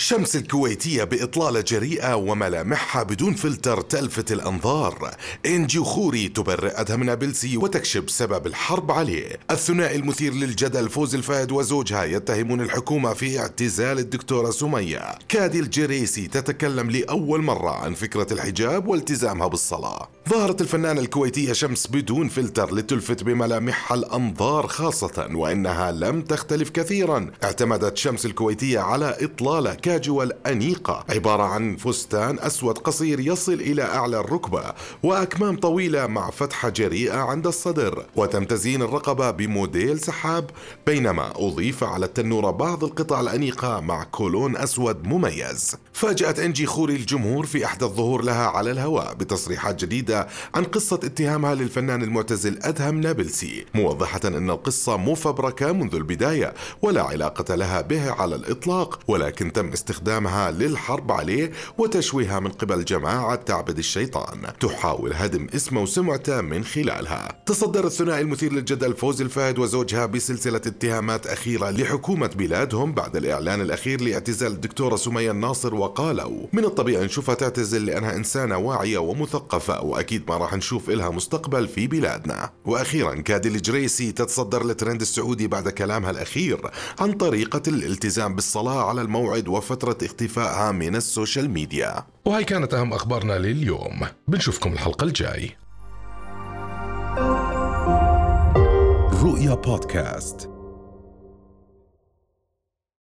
شمس الكويتية بإطلالة جريئة وملامحها بدون فلتر تلفت الأنظار. إنجي خوري تبرئ أدهم نابلسي وتكشف سبب الحرب عليه. الثنائي المثير للجدل فوز الفهد وزوجها يتهمون الحكومة في اعتزال الدكتورة سمية. كادي الجريسي تتكلم لأول مرة عن فكرة الحجاب والتزامها بالصلاة. ظهرت الفنانة الكويتية شمس بدون فلتر لتلفت بملامحها الأنظار خاصة وإنها لم تختلف كثيرا. اعتمدت شمس الكويتية على إطلالة كاجوال أنيقة عبارة عن فستان أسود قصير يصل إلى أعلى الركبة وأكمام طويلة مع فتحة جريئة عند الصدر. وتم تزيين الرقبة بموديل سحاب بينما أضيف على التنورة بعض القطع الأنيقة مع كولون أسود مميز. فاجأت إنجي خوري الجمهور في أحدى الظهور لها على الهواء بتصريحات جديدة عن قصة اتهامها للفنان المعتزل أدهم نابلسي موضحة أن القصة مفبركة منذ البداية ولا علاقة لها به على الإطلاق ولكن تم استخدامها للحرب عليه وتشويهها من قبل جماعة تعبد الشيطان تحاول هدم اسمه وسمعته من خلالها. تصدر الثنائي المثير للجدل فوز الفهد وزوجها بسلسلة اتهامات أخيرة لحكومة بلادهم بعد الإعلان الأخير لإعتزال الدكتورة سمية الناصر وقالوا من الطبيعي نشوفها تعتزل لأنها إنسانة واعية ومثقفة وأكيد ما راح نشوف إلها مستقبل في بلادنا. وأخيرا كادي الجريسي تتصدر الترند السعودي بعد كلامها الأخير عن طريقة الالتزام بالصلاة على الموعد وفترة اختفائها من ال social media. وهي كانت أهم أخبارنا لليوم. بنشوفكم الحلقة الجاي. رؤيا بودكاست.